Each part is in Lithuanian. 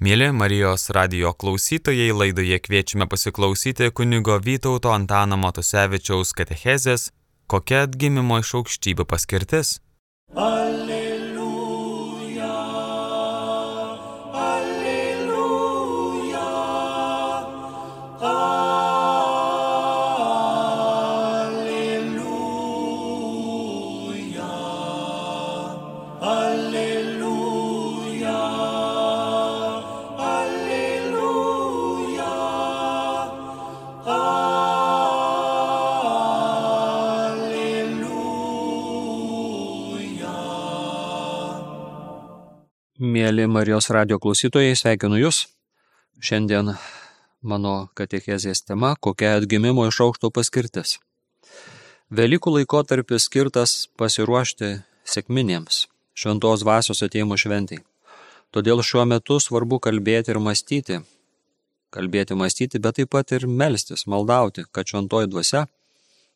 Mėly Marijos radio klausytojai, laidoje kviečiame pasiklausyti kunigo Vytauto Antano Matusevičiaus katechezės, kokia atgimimo iš aukštybių paskirtis. Alleluja, Mėly Marijos radio klausytojai, sveikinu Jūs. Šiandien mano katechezės tema - kokia atgimimo iš aukšto paskirtis. Velykų laikotarpis skirtas pasiruošti sėkminėms šventos vasios ateimų šventai. Todėl šiuo metu svarbu kalbėti ir mąstyti. Kalbėti, mąstyti, bet taip pat ir melstis, maldauti, kad šventoji dvasia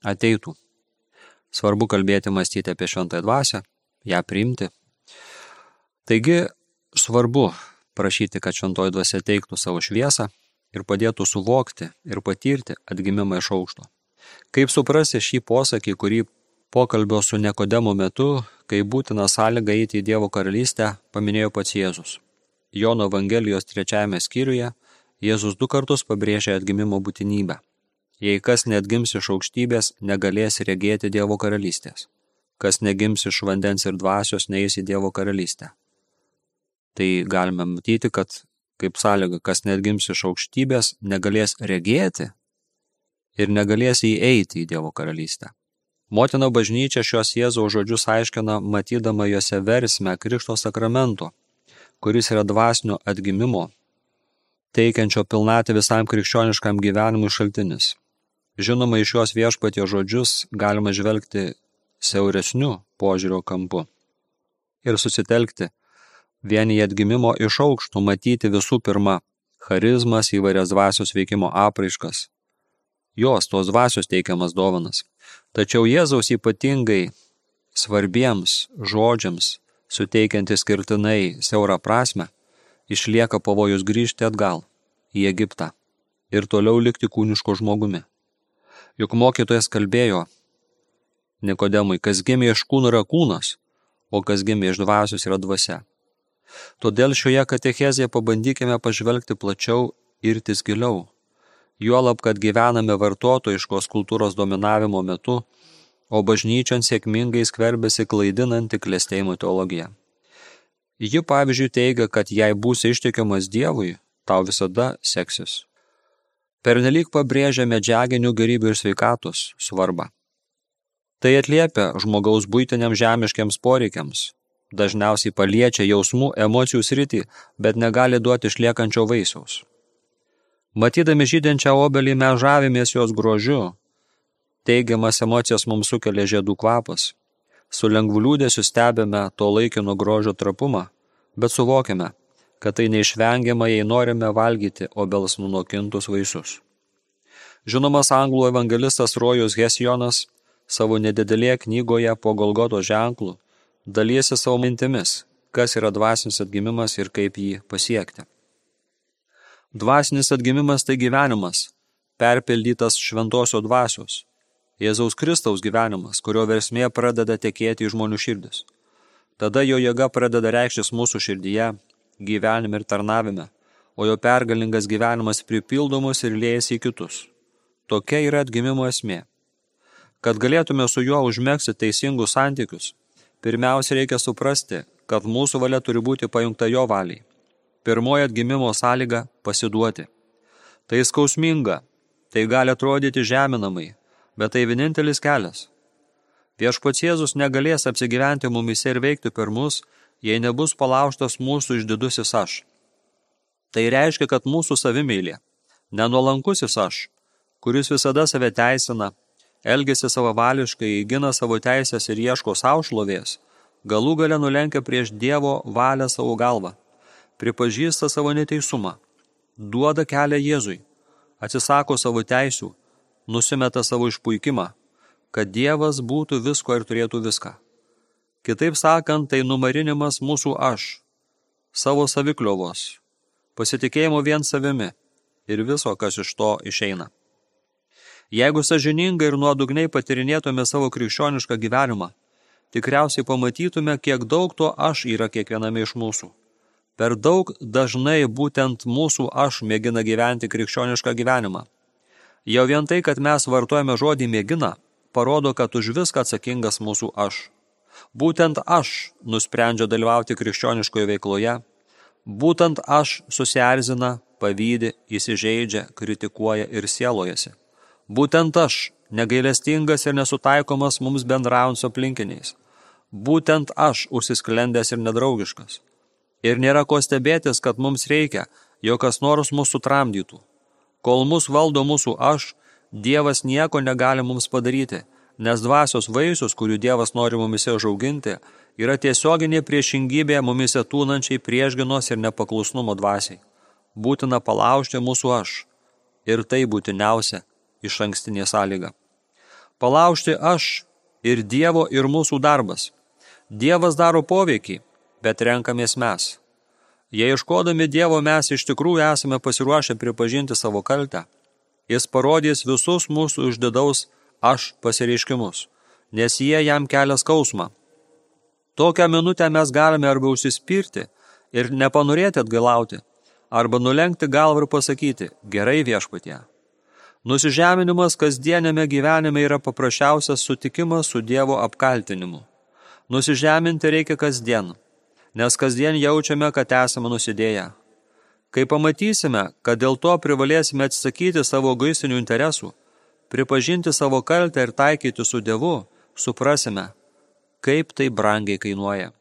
ateitų. Svarbu kalbėti, mąstyti apie šventąją dvasę, ją priimti. Taigi svarbu prašyti, kad šventoji dvasia teiktų savo šviesą ir padėtų suvokti ir patirti atgimimą iš aukšto. Kaip suprasti šį posakį, kurį pokalbio su Nekodemu metu, kai būtina sąlyga eiti į Dievo karalystę, paminėjo pats Jėzus. Jono Evangelijos trečiajame skyriuje Jėzus du kartus pabrėžė atgimimo būtinybę. Jei kas netgims iš aukštybės, negalės regėti Dievo karalystės. Kas negims iš vandens ir dvasios, neįs į Dievo karalystę. Tai galime matyti, kad kaip sąlyga, kas netgims iš aukštybės, negalės regėti ir negalės įeiti į Dievo karalystę. Motina bažnyčia šios Jėzaus žodžius aiškina, matydama juose versmę Krikšto sakramento, kuris yra dvasinio atgimimo, teikiančio pilnatį visam krikščioniškam gyvenimui šaltinis. Žinoma, iš šios viešpatie žodžius galima žvelgti siauresniu požiūrio kampu ir susitelkti vien į atgimimo iš aukštų matyti visų pirma charizmas įvairias dvasios veikimo apraiškas, jos tos dvasios teikiamas dovanas. Tačiau Jėzaus ypatingai svarbiems žodžiams, suteikianti skirtinai siaurą prasme, išlieka pavojus grįžti atgal į Egiptą ir toliau likti kūniško žmogumi. Juk mokytojas kalbėjo Nikodemui, kas gimė iš kūno yra kūnas, o kas gimė iš dvasios yra dvasia. Todėl šioje katechezėje pabandykime pažvelgti plačiau ir tis giliau. Juolab, kad gyvename vartotojiškos kultūros dominavimo metu, o bažnyčion sėkmingai skverbėsi klaidinanti klėstėjimo teologija. Ji, pavyzdžiui, teigia, kad jei būsi ištikiamas Dievui, tau visada seksis. Pernelyg pabrėžia medžiaginių gerybių ir sveikatos svarbą. Tai atliepia žmogaus būtiniam žemiškiams poreikiams, dažniausiai paliečia jausmų, emocijų sritį, bet negali duoti išliekančio vaisiaus. Matydami žydinčią obelį mes žavimės jos grožiu, teigiamas emocijas mums sukelia žiedų kvapas, su lengvu liūdėsiu stebime to laikino grožio trapumą, bet suvokiame, kad tai neišvengiama, jei norime valgyti obels nunokintus vaisius. Žinomas anglų evangelistas Rojus Hesijonas savo nedidelėje knygoje po Golgoto ženklų dalysi savo mintimis, kas yra dvasinis atgimimas ir kaip jį pasiekti. Dvasinis atgimimas tai gyvenimas, perpildytas šventosio dvasios, Jėzaus Kristaus gyvenimas, kurio versmė pradeda tekėti į žmonių širdis. Tada jo jėga pradeda reikštis mūsų širdyje, gyvenime ir tarnavime, o jo pergalingas gyvenimas pripildomus ir liejasi į kitus. Tokia yra atgimimo esmė. Kad galėtume su juo užmėgsti teisingus santykius, pirmiausia reikia suprasti, kad mūsų valia turi būti pajungta jo valiai. Pirmoji atgimimo sąlyga – pasiduoti. Tai skausminga, tai gali atrodyti žeminamai, bet tai vienintelis kelias. Viešpats Jėzus negalės apsigyventi mumise ir veikti per mus, jei nebus palaužtas mūsų išdidusis aš. Tai reiškia, kad mūsų savimėlė, nenuolankusis aš, kuris visada save teisina, elgesi savavališkai, gina savo teisės ir ieško savo šlovės, galų gale nulenkia prieš Dievo valią savo galvą, pripažįsta savo neteisumą, duoda kelią Jėzui, atsisako savo teisių, nusimeta savo išpuikimą, kad Dievas būtų visko ir turėtų viską. Kitaip sakant, tai numarinimas mūsų aš, savo savikliovos, pasitikėjimu vien savimi ir viso, kas iš to išeina. Jeigu sažiningai ir nuodugniai patirinėtume savo krikščionišką gyvenimą, tikriausiai pamatytume, kiek daug to aš yra kiekviename iš mūsų. Per daug dažnai būtent mūsų aš mėgina gyventi krikščionišką gyvenimą. Jau vien tai, kad mes vartojame žodį mėgina, parodo, kad už viską atsakingas mūsų aš. Būtent aš nusprendžia dalyvauti krikščioniškoje veikloje, būtent aš susierzina, pavydi, įsižeidžia, kritikuoja ir sielojasi. Būtent aš, negailestingas ir nesutaikomas mums bendraujant su aplinkiniais. Būtent aš užsisklendęs ir nedraugiškas. Ir nėra ko stebėtis, kad mums reikia, jog kas nors mūsų tramdytų. Kol mus valdo mūsų aš, Dievas nieko negali mums padaryti, nes dvasios vaisius, kurių Dievas nori mumise užauginti, yra tiesioginė priešingybė mumise tūnančiai priešginos ir nepaklusnumo dvasiai. Būtina palaužti mūsų aš. Ir tai būtiniausia iš ankstinė sąlyga. Palaužti aš ir Dievo ir mūsų darbas. Dievas daro poveikį, bet renkamės mes. Jei iškodami Dievo mes iš tikrųjų esame pasiruošę pripažinti savo kaltę, Jis parodys visus mūsų išdidaus aš pasireiškimus, nes jie jam kelia skausmą. Tokią minutę mes galime arba užsispirti ir nepanorėti atgailauti, arba nulenkti galvą ir pasakyti, gerai viešpatie. Nusižeminimas kasdienėme gyvenime yra paprasčiausias sutikimas su Dievo apkaltinimu. Nusižeminti reikia kasdien, nes kasdien jaučiame, kad esame nusidėję. Kai pamatysime, kad dėl to privalėsime atsisakyti savo gaisinių interesų, pripažinti savo kaltę ir taikyti su Dievu, suprasime, kaip tai brangiai kainuoja.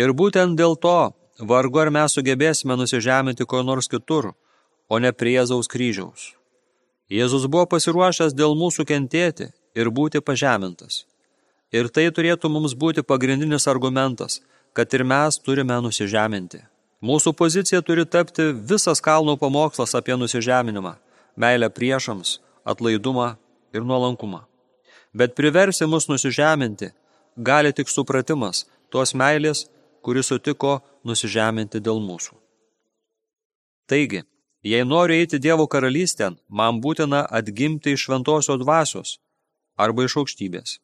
Ir būtent dėl to vargu ar mes sugebėsime nusižeminti ko nors kitur, o ne prie Jėzaus kryžiaus. Jėzus buvo pasiruošęs dėl mūsų kentėti ir būti pažemintas. Ir tai turėtų mums būti pagrindinis argumentas, kad ir mes turime nusižeminti. Mūsų pozicija turi tapti visas kalno pamokslas apie nusižeminimą, meilę priešams, atlaidumą ir nuolankumą. Bet priversi mus nusižeminti gali tik supratimas tos meilės, kuris sutiko nusižeminti dėl mūsų. Taigi, jei noriu eiti Dievo karalystėn, man būtina atgimti iš šventosios dvasios arba iš aukštybės.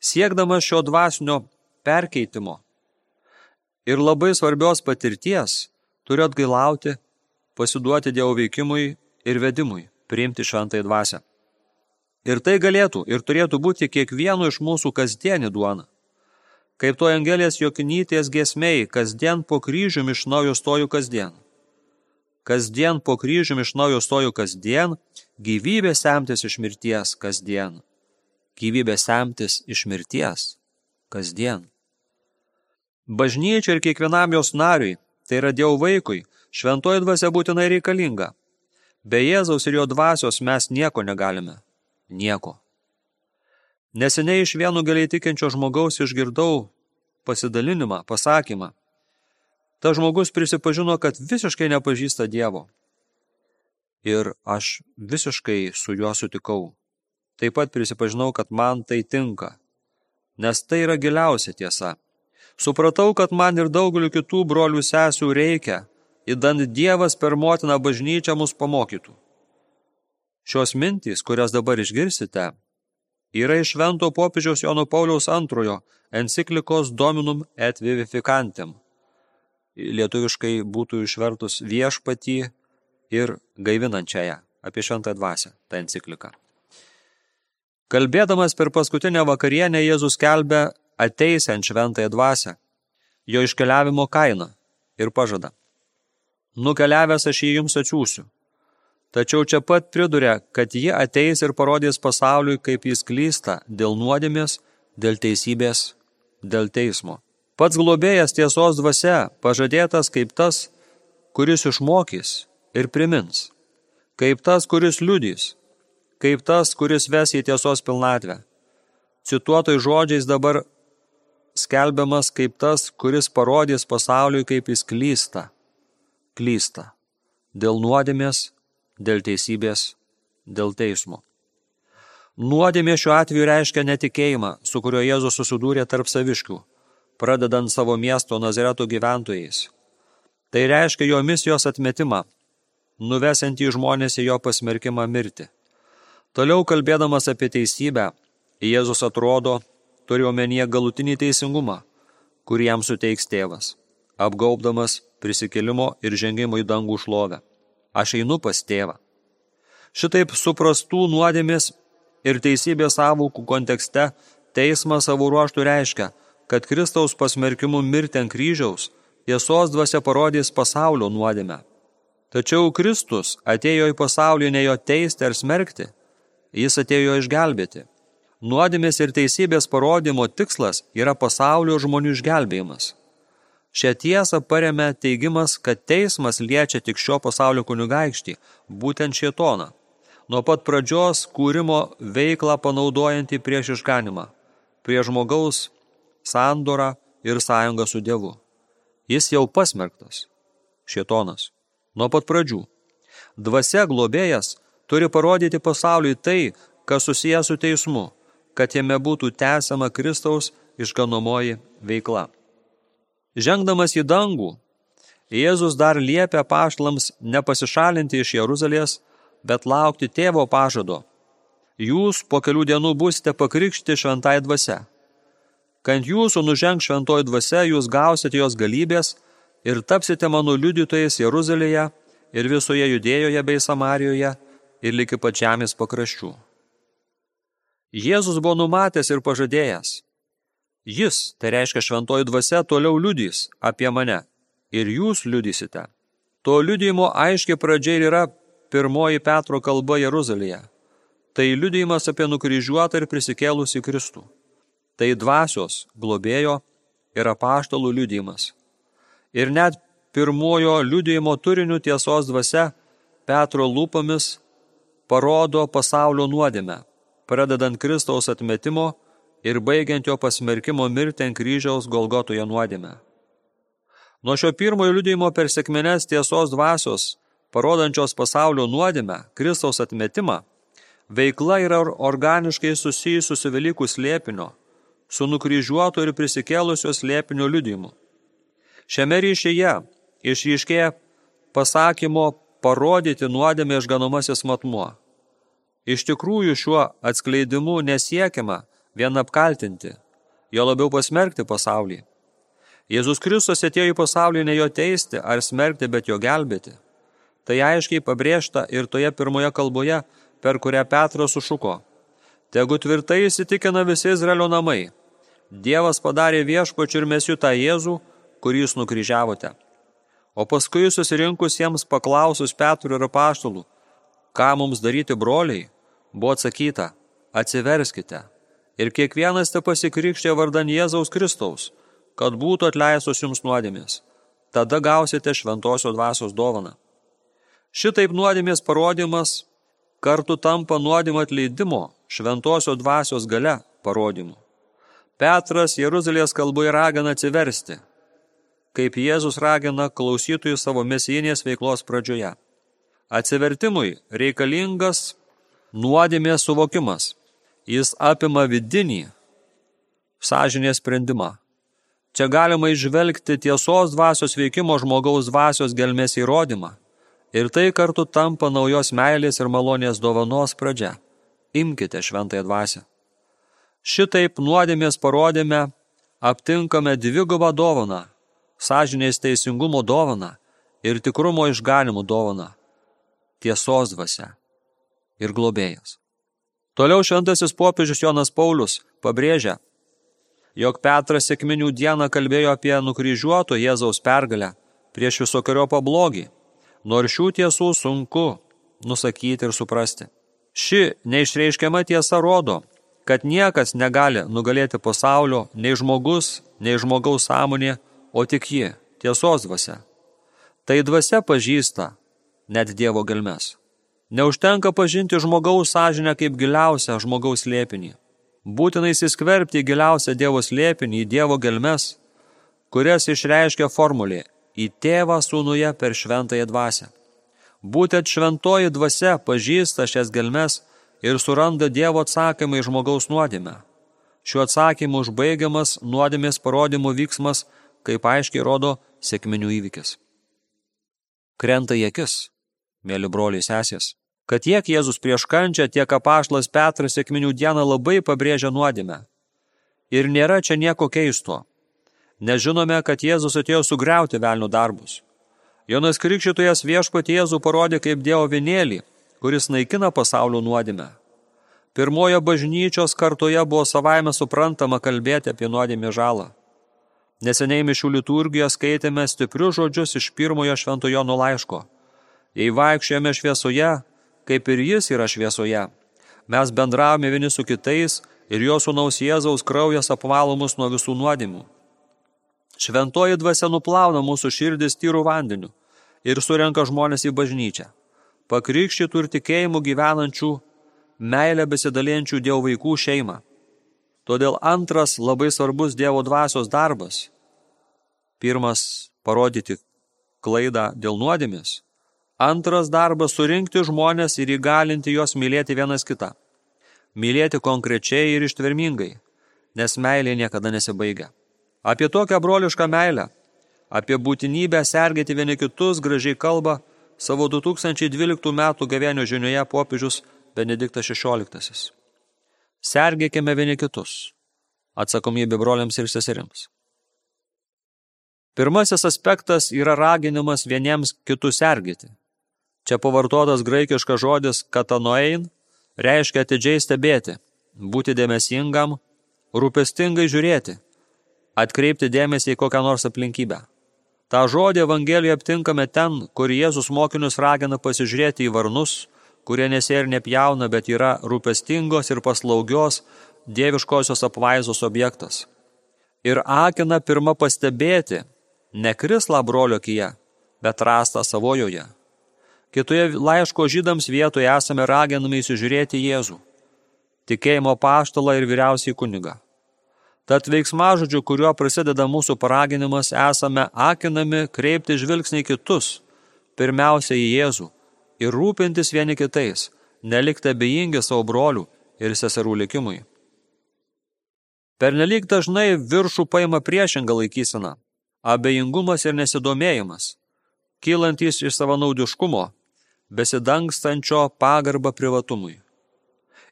Siekdamas šio dvasinio perkeitimo, ir labai svarbios patirties, turi atgailauti, pasiduoti Dievo veikimui ir vedimui, priimti šventąją dvasę. Ir tai galėtų ir turėtų būti kiekvieno iš mūsų kasdienį duona. Kaip to Angelės jokinytės giesmei, kasdien po kryžium iš naujo stoju kasdien. Kasdien po kryžium iš naujo stoju kasdien, gyvybė semtis iš mirties kasdien. Gyvybė semtis iš mirties kasdien. Bažnyčia ir kiekvienam jos nariui, tai yra Dievo vaikui, šventoji dvasia būtinai reikalinga. Be Jėzaus ir jo dvasios mes nieko negalime. Nieko. Neseniai iš vieno galiai tikinčio žmogaus išgirdau pasidalinimą, pasakymą. Ta žmogus prisipažino, kad visiškai nepažįsta Dievo. Ir aš visiškai su juo sutikau. Taip pat prisipažinau, kad man tai tinka. Nes tai yra giliausia tiesa. Supratau, kad man ir daugeliu kitų brolių sesių reikia, įdant Dievas per motiną bažnyčią mus pamokytų. Šios mintys, kurias dabar išgirsite, yra iš Švento popiežiaus Jono Pauliaus antrojo enciklikos Dominum et Vivificantem. Lietuviškai būtų išvertus viešpatį ir gaivinančiąją apie šventą dvasę, tą encikliką. Kalbėdamas per paskutinę vakarienę Jėzus kelbė ateisiant šventąją dvasę, jo iškeliavimo kainą ir pažada. Nukeliavęs aš jį jums atsiųsiu. Tačiau čia pat priduria, kad ji ateis ir parodys pasauliui, kaip jis klysta dėl nuodėmės, dėl teisybės, dėl teismo. Pats globėjas tiesos dvasia pažadėtas kaip tas, kuris išmokys ir primins, kaip tas, kuris liudys, kaip tas, kuris ves į tiesos pilnatvę. Cituotoj žodžiais dabar skelbiamas kaip tas, kuris parodys pasauliui, kaip jis klysta. Klysta. Dėl nuodėmės, dėl teisybės, dėl teismo. Nuodėmė šiuo atveju reiškia netikėjimą, su kuriuo Jėzus susidūrė tarp saviškių, pradedant savo miesto Nazareto gyventojais. Tai reiškia jo misijos atmetimą, nuvesiantį žmonės į jo pasmerkimą mirti. Toliau kalbėdamas apie teisybę, Jėzus atrodo, turi omenyje galutinį teisingumą, kurį jam suteiks tėvas, apgaubdamas prisikėlimo ir žengimo į dangų šlovę. Aš einu pas tėvą. Šitaip suprastų nuodėmės ir teisybės savukų kontekste teismas savo ruoštų reiškia, kad Kristaus pasmerkimu mirti ant kryžiaus tiesos dvasia parodys pasaulio nuodėmę. Tačiau Kristus atėjo į pasaulį ne jo teisti ar smerkti, jis atėjo išgelbėti. Nuodėmės ir teisybės parodymo tikslas yra pasaulio žmonių išgelbėjimas. Šią tiesą paremė teigimas, kad teismas liečia tik šio pasaulio kunigaikštį, būtent šietoną. Nuo pat pradžios kūrimo veiklą panaudojantį prieš išganimą, prie žmogaus sandorą ir sąjungą su Dievu. Jis jau pasmerktas, šietonas, nuo pat pradžių. Dvasia globėjas turi parodyti pasauliui tai, kas susijęs su teismu, kad jame būtų tęsiama Kristaus išganomoji veikla. Žengdamas į dangų, Jėzus dar liepia pašlams nepasišalinti iš Jeruzalės, bet laukti tėvo pažado. Jūs po kelių dienų busite pakrikšti šventai dvasia. Kant jūsų nuženg šventoji dvasia, jūs gausite jos galybės ir tapsite mano liudytojais Jeruzalėje ir visoje Judėjoje bei Samarijoje ir liki pat žemės pakraščių. Jėzus buvo numatęs ir pažadėjęs. Jis, tai reiškia šventoji dvasia, toliau liudys apie mane ir jūs liudysite. To liudijimo aiškiai pradžia ir yra pirmoji Petro kalba Jeruzalėje. Tai liudijimas apie nukryžiuotą ir prisikėlusį Kristų. Tai dvasios, globėjo ir apaštalų liudijimas. Ir net pirmojo liudijimo turinių tiesos dvasia Petro lūpomis parodo pasaulio nuodėmę pradedant Kristaus atmetimo ir baigiant jo pasmerkimo mirti ant kryžiaus Golgotoje nuodėme. Nuo šio pirmojo liudėjimo per sėkmenes tiesos dvasios, parodančios pasaulio nuodėmę, Kristaus atmetimą, veikla yra organiškai susijusi su Velykų slėpinio, su nukryžiuoto ir prisikėlusio slėpinio liudijimu. Šiame ryšyje išryškėja pasakymo parodyti nuodėmę išganomasis matmuo. Iš tikrųjų šiuo atskleidimu nesiekiama vien apkaltinti, jo labiau pasmerkti pasaulį. Jėzus Kristus atėjo į pasaulį ne jo teisti ar smerkti, bet jo gelbėti. Tai aiškiai pabrėžta ir toje pirmoje kalboje, per kurią Petras sušuko. Tegu tvirtai įsitikina visi Izraelio namai. Dievas padarė viešpačių ir mes jų tą Jėzų, kurį jūs nukryžiavote. O paskui susirinkusiems paklausus Petrų ir apaštalų, ką mums daryti broliai, Buvo atsakyta, atsiverskite ir kiekvienas te pasikrikštė vardan Jėzaus Kristaus, kad būtų atleistos jums nuodėmės. Tada gausite šventosios dvasios dovaną. Šitaip nuodėmės parodimas kartu tampa nuodėmio atleidimo šventosios dvasios gale parodymu. Petras Jeruzalės kalboje ragina atsiversti, kaip Jėzus ragina klausytojų savo mesijinės veiklos pradžioje. Atsivertimui reikalingas nuodėmės suvokimas. Jis apima vidinį sąžinės sprendimą. Čia galima išvelgti tiesos dvasios veikimo žmogaus dvasios gelmės įrodymą. Ir tai kartu tampa naujos meilės ir malonės dovanos pradžia. Imkite šventąją dvasę. Šitaip nuodėmės parodėme, aptinkame dvigubą dovaną – sąžinės teisingumo dovaną ir tikrumo išganimų dovaną – tiesos dvasia ir globėjas. Toliau šventasis popiežius Jonas Paulius pabrėžia, jog Petras sėkminių dieną kalbėjo apie nukryžiuoto Jėzaus pergalę prieš visokiojo pablogį, nors šių tiesų sunku nusakyti ir suprasti. Ši neišreiškiama tiesa rodo, kad niekas negali nugalėti pasaulio, nei žmogus, nei žmogaus sąmonė, o tik ji, tiesos dvasia. Tai dvasia pažįsta net Dievo gelmes. Neužtenka pažinti žmogaus sąžinę kaip giliausią žmogaus slėpinį. Būtina įsiskverbti į giliausią Dievo slėpinį, į Dievo gelmes, kurias išreiškia formulė į tėvą sūnuje per šventąją dvasę. Būtent šventoji dvasia pažįsta šias gelmes ir suranda Dievo atsakymą į žmogaus nuodėmę. Šiuo atsakymu užbaigiamas nuodėmės parodymų vyksmas, kaip aiškiai rodo sėkminių įvykis. krenta į akis, mėly broliai sesės, kad tiek Jėzus prieš kančią, tiek apaštas Petras sėkminių dieną labai pabrėžia nuodėmę. Ir nėra čia nieko keisto. Nežinome, kad Jėzus atėjo sugriauti velnių darbus. Jonas Krikščitojas viešpat Jėzų parodė kaip Dievo vienėlį, kuris naikina pasaulio nuodėmę. Pirmojo bažnyčios kartoje buvo savaime suprantama kalbėti apie nuodėmę žalą. Neseniai mišių liturgijoje skaitėme stiprius žodžius iš pirmojo šventojo nulaiško. Jei vaikščiojame šviesoje, kaip ir jis yra šviesoje, mes bendravome vieni su kitais ir jo sūnaus Jėzaus kraujas apvalo mus nuo visų nuodėmių. Šventoji dvasia nuplauna mūsų širdis tyrų vandeniu ir surenka žmonės į bažnyčią. Pakrikštytų ir tikėjimų gyvenančių, meilę besidalienčių Dievo vaikų šeimą. Todėl antras labai svarbus Dievo dvasios darbas. Pirmas – parodyti klaidą dėl nuodėmės. Antras darbas – surinkti žmonės ir įgalinti juos mylėti vienas kitą. Mylėti konkrečiai ir ištvermingai, nes meilė niekada nesibaigia. Apie tokią brolišką meilę, apie būtinybę sergėti vieni kitus gražiai kalba savo 2012 metų gavienio žinioje popiežius Benediktas XVI. Sergėkime vieni kitus. Atsakomybė broliams ir seserims. Pirmasis aspektas yra raginimas vieniems kitus sergėti. Čia pavartotas graikiškas žodis katanoein reiškia atidžiai stebėti, būti dėmesingam, rūpestingai žiūrėti, atkreipti dėmesį į kokią nors aplinkybę. Ta žodį Evangelijoje aptinkame ten, kur Jėzus mokinius ragina pasižiūrėti į varnus, kurie nesė ir nepjauna, bet yra rūpestingos ir paslaugios dieviškosios apvaizos objektas. Ir akina pirmą pastebėti ne krislą brolio kyje, bet rastą savojoje. Kitoje laiško žydams vietoje esame raginami įsižiūrėti Jėzų, tikėjimo paštalą ir vyriausiai kunigą. Tad veiksmažodžiu, kuriuo prasideda mūsų paraginimas, esame akinami kreipti žvilgsnį kitus, pirmiausia į Jėzų ir rūpintis vieni kitais, nelikti abejingi savo brolių ir seserų likimui. Pernelyg dažnai viršų paima priešingą laikyseną – abejingumas ir nesidomėjimas, kylantis iš savanaudiškumo, besidangstančio pagarbą privatumui.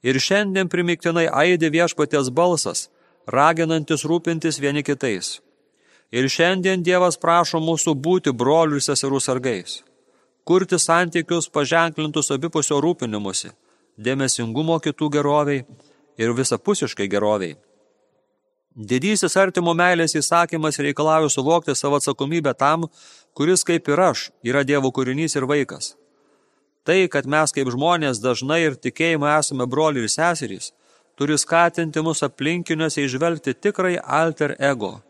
Ir šiandien primiktinai aidi viešpaties balsas – raginantis rūpintis vieni kitais. Ir šiandien Dievas prašo mūsų būti brolių ir seserų sargais, kurti santykius paženklintus abipusio rūpinimusi, dėmesingumo kitų geroviai ir visapusiškai geroviai. Didysis artimo meilės įsakymas reikalauja suvokti savo atsakomybę tam, kuris kaip ir aš yra Dievo kūrinys ir vaikas. Tai, kad mes kaip žmonės dažnai ir tikėjimo esame broliai ir seserys, turi skatinti mus aplinkiniuose išvelgti tikrai alter ego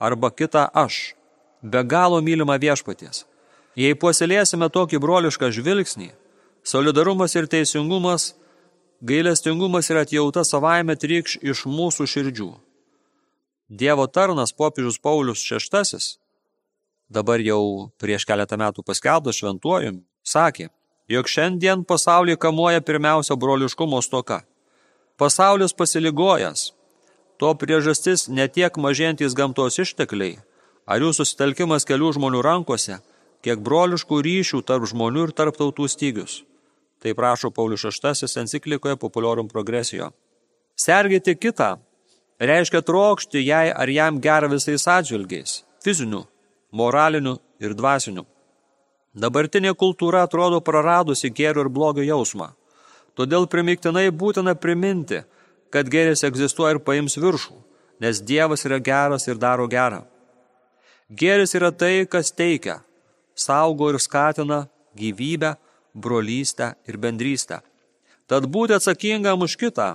arba kitą aš, be galo mylimą viešpaties. Jei puoselėsime tokį brolišką žvilgsnį, solidarumas ir teisingumas, gailestingumas ir atjauta savaime trykš iš mūsų širdžių. Dievo tarnas popiežius Paulius VI, dabar jau prieš keletą metų paskelbtas šventuojum, sakė, jog šiandien pasaulį kamuoja pirmiausia broliškumo stoka. Pasaulis pasiligojęs. To priežastis ne tiek mažėjantys gamtos ištekliai, ar jų susitelkimas kelių žmonių rankose, kiek broliškų ryšių tarp žmonių ir tarp tautų stygius. Tai prašo Paulius VI enciklikoje Populorum Progresijo. Sergėti kitą reiškia trokšti jai ar jam gerą visais atžvilgiais – fiziniu, moraliniu ir dvasiniu. Dabartinė kultūra atrodo praradusi gėrio ir blogio jausmą. Todėl primiktinai būtina priminti, kad gėris egzistuoja ir paims viršų, nes Dievas yra geras ir daro gerą. Gėris yra tai, kas teikia, saugo ir skatina gyvybę, brolystę ir bendrystę. Tad būti atsakingam už kitą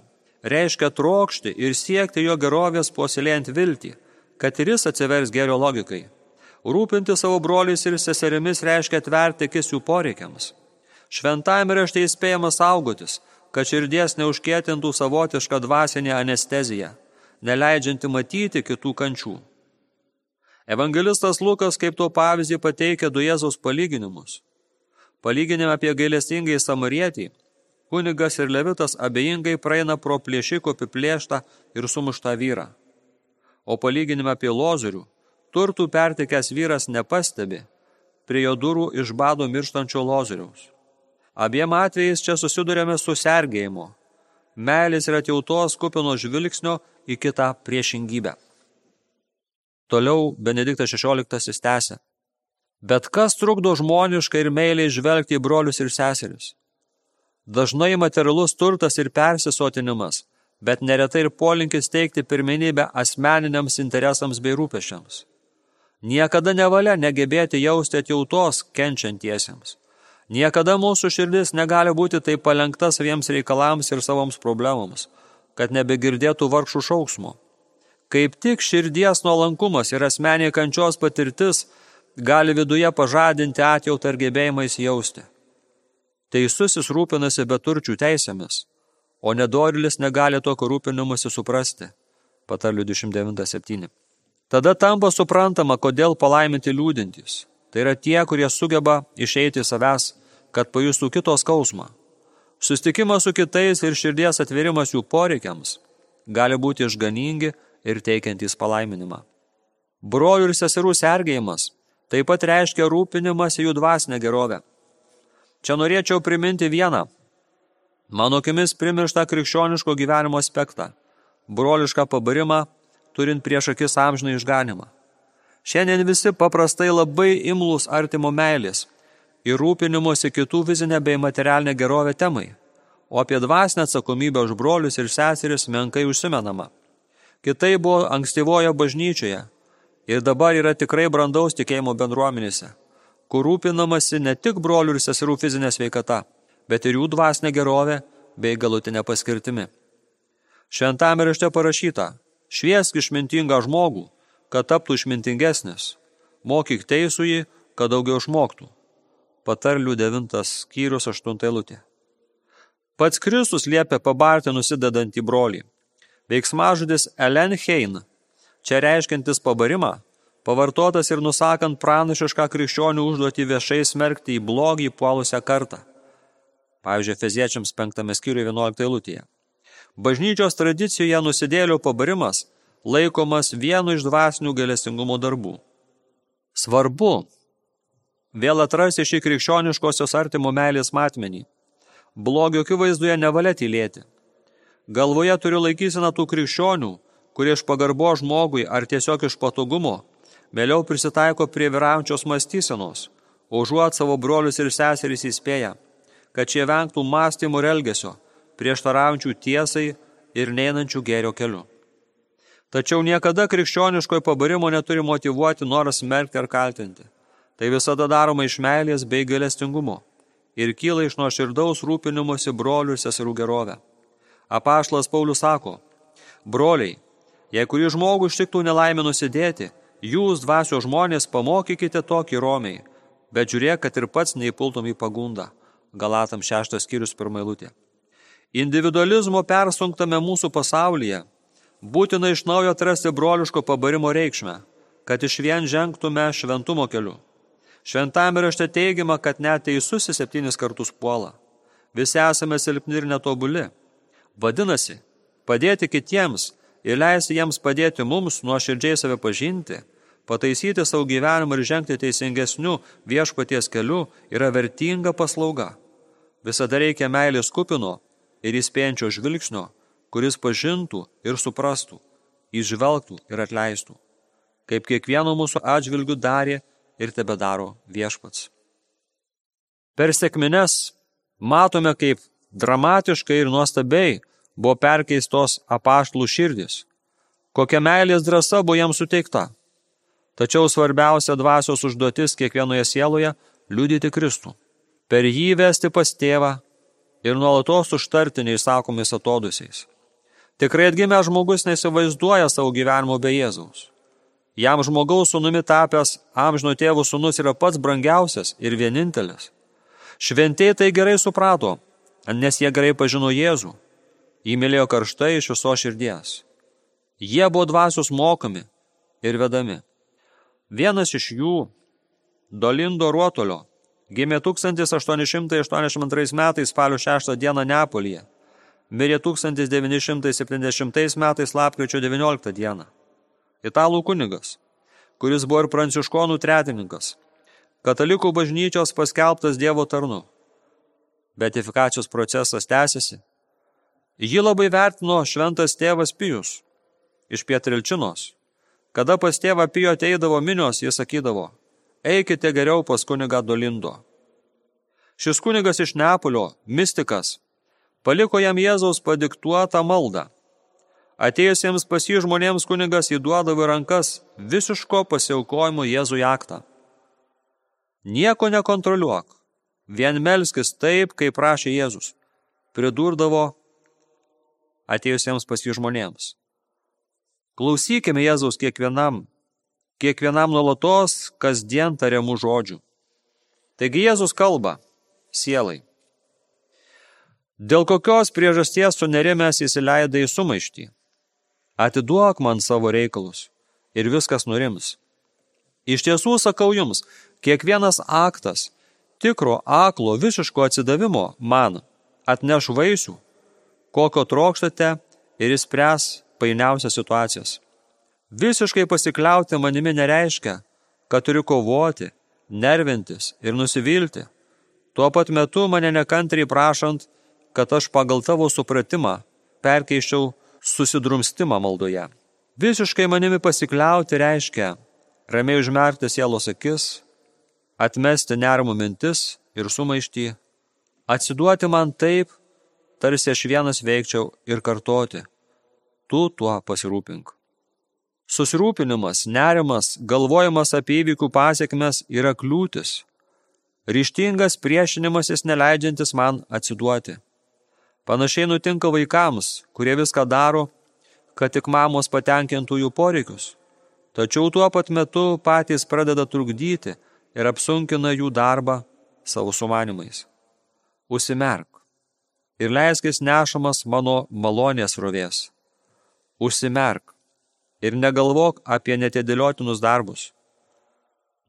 reiškia trokšti ir siekti jo gerovės puoselėjant viltį, kad ir jis atsivers gėrio logikai. Rūpinti savo broliais ir seserimis reiškia atverti akis jų poreikiams. Šventajame rašte įspėjama saugotis, kad širdies neužkėtintų savotišką dvasinę anesteziją, neleidžianti matyti kitų kančių. Evangelistas Lukas kaip to pavyzdį pateikia du Jėzaus palyginimus. Palyginime apie gailestingai samarietį, kunigas ir levitas abejingai praeina pro plėšiko apiplėštą ir sumuštą vyrą. O palyginime apie lozorių, turtų pertikęs vyras nepastebi, prie jo durų iš bado mirštančio lozoriaus. Abiem atvejais čia susidurėme su sergėjimu. Meilės ir atjautos kupino žvilgsnio į kitą priešingybę. Toliau Benediktas XVI tęsė. Bet kas trukdo žmoniškai ir meiliai žvelgti į brolius ir seseris? Dažnai materialus turtas ir persisotinimas, bet neretai ir polinkis teikti pirmenybę asmeniniams interesams bei rūpešiams. Niekada nevalia negebėti jausti atjautos kenčiantiesiems. Niekada mūsų širdis negali būti taip palenkta saviems reikalams ir savoms problemams, kad nebegirdėtų vargšų šauksmo. Kaip tik širdies nuolankumas ir asmeniai kančios patirtis gali viduje pažadinti atjautą ir gebėjimą įsijausti. Teisusis rūpinasi beturčių teisėmis, o nedorilis negali tokio rūpinimusi suprasti. Patarlių 29.7. Tada tampa suprantama, kodėl palaiminti liūdintys. Tai yra tie, kurie sugeba išeiti savęs, kad pajustų kito skausmą. Sustikimas su kitais ir širdies atvirimas jų poreikiams gali būti išganingi ir teikiantys palaiminimą. Brolių ir seserų sergėjimas taip pat reiškia rūpinimas jų dvasinę gerovę. Čia norėčiau priminti vieną, mano akimis primirštą krikščioniško gyvenimo aspektą – brolišką pabarimą, turint prieš akis amžiną išganimą. Šiandien visi paprastai labai imlus artimo meilės ir rūpinimuose kitų fizinę bei materialinę gerovę temai, o apie dvasinę atsakomybę už brolius ir seseris menkai užsimenama. Kitai buvo ankstyvoje bažnyčioje ir dabar yra tikrai brandaus tikėjimo bendruomenėse, kur rūpinamasi ne tik brolių ir seserų fizinė sveikata, bet ir jų dvasinė gerovė bei galutinė paskirtimi. Šventame rašte parašyta, šviesk išmintingą žmogų, kad taptų išmintingesnis, mokyk teisų jį, kad daugiau išmoktų. Patarlių 9 skyrius 8 eilutė. Pats Kristus liepia pabarti nusidedantį brolį. Veiksmažodis Elen Hein, čia reiškintis pabarimą, pavartotas ir nusakant pranašišką krikščionių užduotį viešai smerkti į blogį puolusią kartą. Pavyzdžiui, Feziečiams 5 skyriuje 11 eilutėje. Bažnyčios tradicijoje nusidėlių pabarimas laikomas vienu iš dvasinių galestingumo darbų. Svarbu vėl atrasti šį krikščioniškosios artimo meilės matmenį. Blogio akivaizdoje nevalia tylėti. Galvoje turiu laikyseną tų krikščionių, kurie iš pagarbo žmogui ar tiesiog iš patogumo vėliau prisitaiko prie vyraujančios mąstysenos, užuot savo brolius ir seserys įspėja, kad šie vengtų mąstymų ir elgesio, prieštaraujančių tiesai ir neinančių gėrio keliu. Tačiau niekada krikščioniškojo pabarimo neturi motivuoti noras smerkti ar kaltinti. Tai visada daroma iš meilės bei galestingumo ir kyla iš nuoširdaus rūpinimuose brolių ir seserų gerovę. Apaštas Paulius sako, broliai, jei kurį žmogų ištiktų nelaimė nusidėti, jūs dvasio žmonės pamokykite tokį romiai, bet žiūrėk, kad ir pats neįpultum į pagundą. Galatam 6 skyrius pirmailutė. Individualizmo persunktame mūsų pasaulyje būtina iš naujo atrasti broliško pabarimo reikšmę, kad iš vien žengtume šventumo keliu. Šventame rašte teigiama, kad net teisusis septynis kartus puola. Visi esame silpni ir netobuli. Vadinasi, padėti kitiems ir leisti jiems padėti mums nuoširdžiai save pažinti, pataisyti savo gyvenimą ir žengti teisingesniu viešpaties keliu yra vertinga paslauga. Visada reikia meilės kupino ir įspėjančio žvilgsnio, kuris pažintų ir suprastų, išvelgtų ir atleistų, kaip kiekvieno mūsų atžvilgių darė ir tebe daro viešpats. Per sėkmines matome, kaip dramatiškai ir nuostabiai buvo perkeistos apaštlų širdis. Kokia meilės drąsa buvo jiems suteikta. Tačiau svarbiausia dvasios užduotis kiekvienoje sieloje – liudyti Kristų. Per jį vesti pas tėvą ir nuolatos užtarti neįsakomis atodusiais. Tikrai atgimęs žmogus nesivaizduoja savo gyvenimo be Jėzaus. Jam žmogaus sunumi tapęs amžino tėvų sunus yra pats brangiausias ir vienintelis. Šventieji tai gerai suprato, nes jie gerai pažino Jėzų. Jį mylėjo karštai iš viso širdies. Jie buvo dvasios mokami ir vedami. Vienas iš jų, Dolindo Ruotolio, gimė 1882 metais spalio 6 dieną Neapolyje, mirė 1970 metais lapkričio 19 dieną. Italų kunigas, kuris buvo ir pranciškonų tretininkas, katalikų bažnyčios paskelbtas Dievo tarnu. Betifikacijos procesas tęsiasi. Ji labai vertino šventas tėvas Pijus iš Pietrilčinos. Kada pas tėvą Pijo ateidavo minios, jis sakydavo, eikite geriau pas kunigą Dolindo. Šis kunigas iš Neapolio, mystikas, paliko jam Jėzaus padiktuotą maldą. Atėjusiems pas jį žmonėms kunigas įduodavo rankas visiško pasiaukojimo Jėzui aktą. Nieko nekontroliuok, vien melskis taip, kaip prašė Jėzus, pridurdavo atėjusiems pas jį žmonėms. Klausykime Jėzaus kiekvienam, kiekvienam nuolatos, kasdien tariamų žodžių. Taigi Jėzus kalba sielai. Dėl kokios priežasties sunerimęs įsileidai į sumaištį? Atiduok man savo reikalus ir viskas nurims. Iš tiesų sakau jums, kiekvienas aktas tikro aklo visiško atsidavimo man atneš vaisių, kokio trokštate ir įspręs painiausias situacijas. Visiškai pasikliauti manimi nereiškia, kad turiu kovoti, nervintis ir nusivilti. Tuo pat metu mane nekantriai prašant, kad aš pagal tavo supratimą perkeiščiau susidrumstimą maldoje. Visiškai manimi pasikliauti reiškia ramiai užmerkti sielos akis, atmesti nerimų mintis ir sumaištį, atsiduoti man taip, tarsi aš vienas veikčiau ir kartoti, tu tuo pasirūpink. Susirūpinimas, nerimas, galvojimas apie įvykių pasiekmes yra kliūtis. Ryštingas priešinimasis neleidžiantis man atsiduoti. Panašiai nutinka vaikams, kurie viską daro, kad tik mamos patenkintų jų poreikius. Tačiau tuo pat metu patys pradeda trukdyti ir apsunkina jų darbą savo sumanimais. Užsimerk ir leiskis nešamas mano malonės rovės. Užsimerk ir negalvok apie netidėliotinus darbus.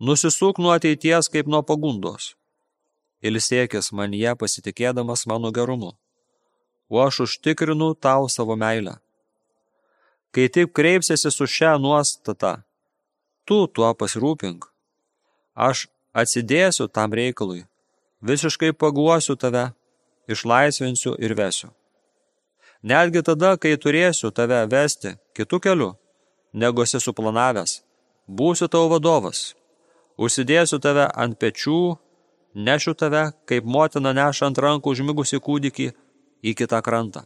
Nusisuk nuo ateities kaip nuo pagundos. Ilsėkis man ją pasitikėdamas mano gerumu, o aš užtikrinu tau savo meilę. Kai taip kreipsiesi su šią nuostatą, tu tuo pasirūpink. Aš atsidėsiu tam reikalui, visiškai paguosiu tave, išlaisvinsiu ir vesiu. Netgi tada, kai turėsiu tave vesti kitų kelių, negu esi suplanavęs, būsiu tavo vadovas. Užsidėsiu tave ant pečių, nešiu tave, kaip motina neša ant rankų užmigusi kūdikį į kitą krantą.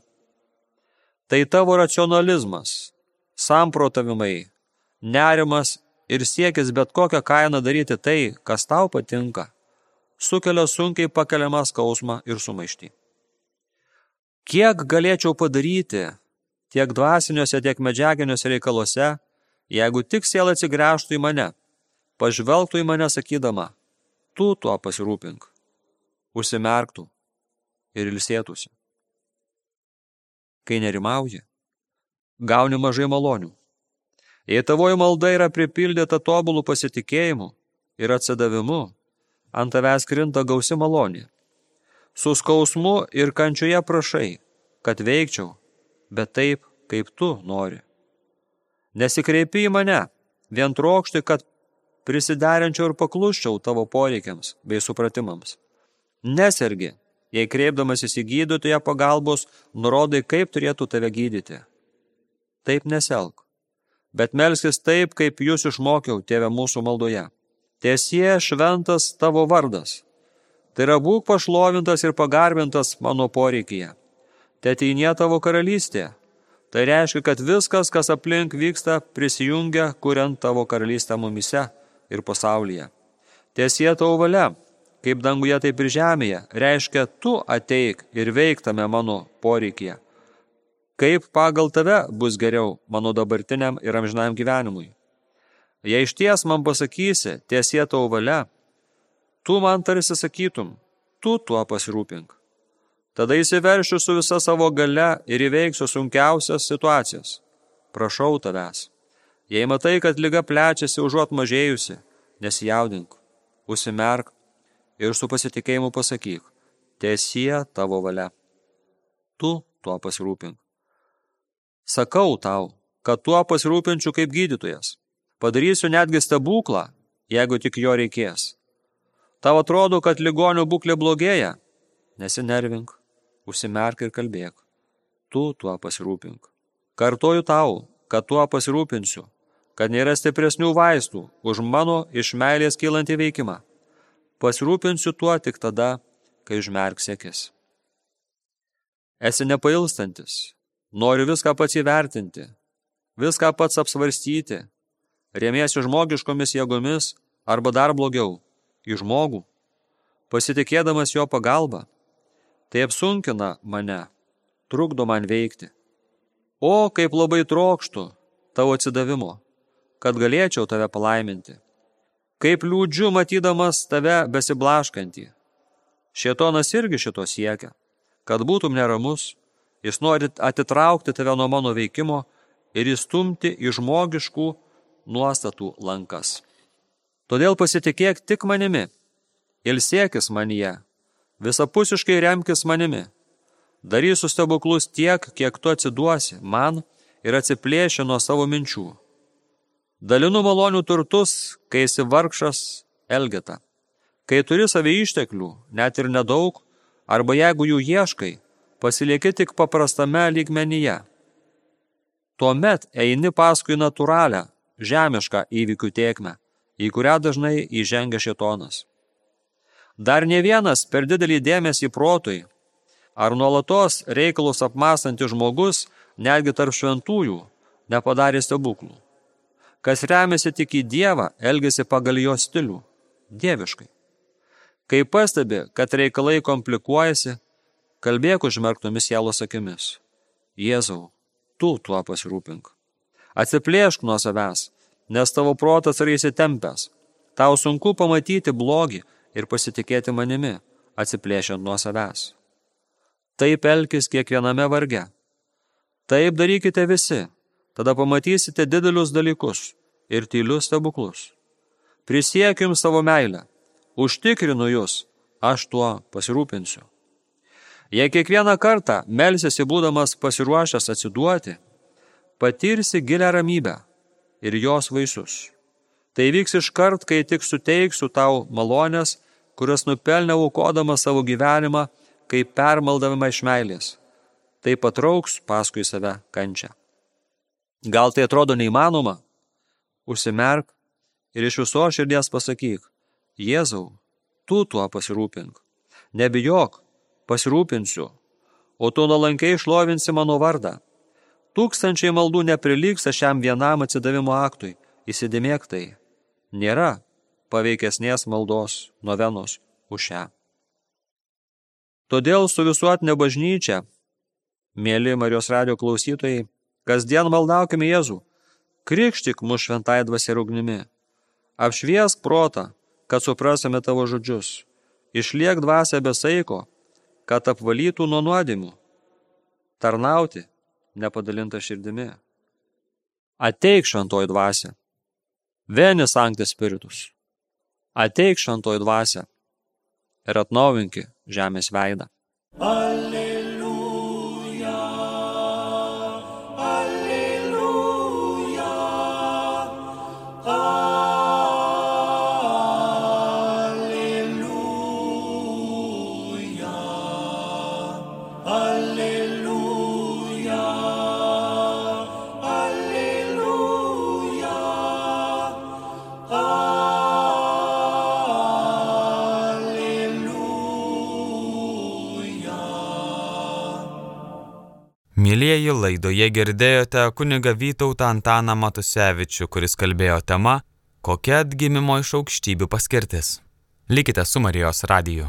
Tai tavo racionalizmas, samprotavimai, nerimas ir siekis bet kokią kainą daryti tai, kas tau patinka, sukelia sunkiai pakeliamą skausmą ir sumaištį. Kiek galėčiau padaryti tiek dvasiniuose, tiek medžiaginiuose reikaluose, jeigu tik siela atsigręžtų į mane, pažvelgtų į mane sakydama, tu tuo pasirūpink, užsimerktų ir ilsėtųsi. Kai nerimauji, gauni mažai malonių. Jei tavoji malda yra pripildyta tobulų pasitikėjimu ir atsidavimu, ant tavęs krinta gausi malonė. Su skausmu ir kančioje prašai, kad veikčiau, bet taip, kaip tu nori. Nesikreipi į mane, vien trokšti, kad prisiderinčiau ir pakluščiau tavo poreikiams bei supratimams. Nesergi, jei kreipdamas į gydytoją pagalbos, nurodai, kaip turėtų tave gydyti. Taip neselk, bet melskis taip, kaip jūs išmokiau, tėve mūsų maldoje. Tiesie šventas tavo vardas. Tai yra būk pašlovintas ir pagarbintas mano poreikyje. Teteinė tavo karalystė, Tai reiškia, kad viskas, kas aplink vyksta, prisijungia, kuriant tavo karalystę mumise ir pasaulyje. Tiesie tavo valia, kaip danguje, taip ir žemėje, reiškia, tu ateik ir veiktame mano poreikėje. Kaip pagal tave bus geriau mano dabartiniam ir amžinam gyvenimui. Jei iš ties man pasakysi, tiesie tavo valia, tu man tarsi sakytum, tu tuo pasirūpink. Tada įsiveršiu su visa savo gale ir įveiksiu sunkiausias situacijas. Prašau tavęs. Jei matai, kad lyga plečiasi užuot mažėjusi, nesijaudink, užsimerk ir su pasitikėjimu pasakyk, tiesie tavo valia. Tu tuo pasirūpink. Sakau tau, kad tuo pasirūpinčiau kaip gydytojas. Padarysiu netgi stebuklą, jeigu tik jo reikės. Tau atrodo, kad ligonių būklė blogėja. Nesinervink, užsimerk ir kalbėk. Tu tuo pasirūpink. Kartoju tau, kad tuo pasirūpinsiu, kad nėra stipresnių vaistų už mano iš meilės kylantį veikimą. Pasirūpinsiu tuo tik tada, kai užmerks akis. Esi nepailstantis, nori viską pats įvertinti, viską pats apsvarstyti, remiesi žmogiškomis jėgomis arba dar blogiau – į žmogų, pasitikėdamas jo pagalba. Tai apsunkina mane, trukdo man veikti. O, kaip labai trokštų tavo atsidavimo, kad galėčiau tave palaiminti. Kaip liūdžiu matydamas tave besiblaškantį. Šietonas irgi šito siekia, kad būtum neramus, jis nori atitraukti tave nuo mano veikimo ir įstumti į žmogiškų nuostatų lankas. Todėl pasitikėk tik manimi, ilsėkis manyje, visapusiškai remkis manimi. Darysiu stebuklus tiek, kiek tu atsiduosi man ir atsiplėši nuo savo minčių. Dalinu malonių turtus, kai esi vargšas Elgeta. Kai turi savį išteklių, net ir nedaug, arba jeigu jų ieškai, pasilieki tik paprastame lygmenyje. Tuomet eini paskui natūralią, žemišką įvykių tiekmę, į kurią dažnai įžengia šitonas. Dar ne vienas per didelį dėmesį protui, ar nuolatos reikalus apmąstantis žmogus, netgi tarp šventųjų, nepadarė stebuklų. Kas remiasi tik į Dievą, elgesi pagal jo stilių, dieviškai. Kai pastebi, kad reikalai komplikuojasi, kalbėk užmerktomis sielos akimis. Jėzau, tu tuo pasirūpink. Atsiplėšk nuo savęs, nes tavo protas yra įsitempęs. Tau sunku pamatyti blogį ir pasitikėti manimi, atsiplėšiant nuo savęs. Taip elkis kiekviename varge. Taip darykite visi, tada pamatysite didelius dalykus ir tylius stebuklus. Prisiekim savo meilę, užtikrinu jūs, aš tuo pasirūpinsiu. Jei kiekvieną kartą melsiasi būdamas pasiruošęs atsiduoti, patirsi gilę ramybę ir jos vaisius. Tai vyks iš kart, kai tik suteiksiu tau malonės, kurias nupelnė aukodama savo gyvenimą, kaip permaldavimą iš meilės. Tai patrauks paskui save kančią. Gal tai atrodo neįmanoma? Užsimerk ir iš viso širdies pasakyk, Jėzau, tu tuo pasirūpink. Nebijok, pasirūpinsiu, o tu nuolankiai šlovinsi mano vardą. Tūkstančiai maldų neprilyksta šiam vienam atsidavimo aktui, įsidėmėk tai. Nėra paveikesnės maldos novenos už šią. Todėl su visuotinė bažnyčia, mėly Marijos radio klausytojai, kasdien maldaukime Jėzų, krikštik mus šventai dvasia ugnimi, apšviesk protą, kad suprasime tavo žodžius, išliek dvasia be saiko, kad apvalytų nuo nuodėmių, tarnauti nepadalinta širdimi. Ateik šventoji dvasia, Veni Sancte Spiritus, ateik šventoji dvasia ir atnaujinki žemės veidą. Alleluja. Mėlyjeji laidoje girdėjote kuniga Vytautą Antaną Matusevičių, kuris kalbėjo tema Kokia atgimimo iš aukštybių paskirtis. Likite su Marijos radiju.